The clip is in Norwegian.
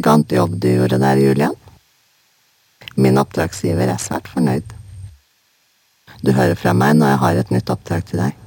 elegant jobb du gjorde der, Julian. Min oppdragsgiver er svært fornøyd. Du hører fra meg når jeg har et nytt oppdrag til deg.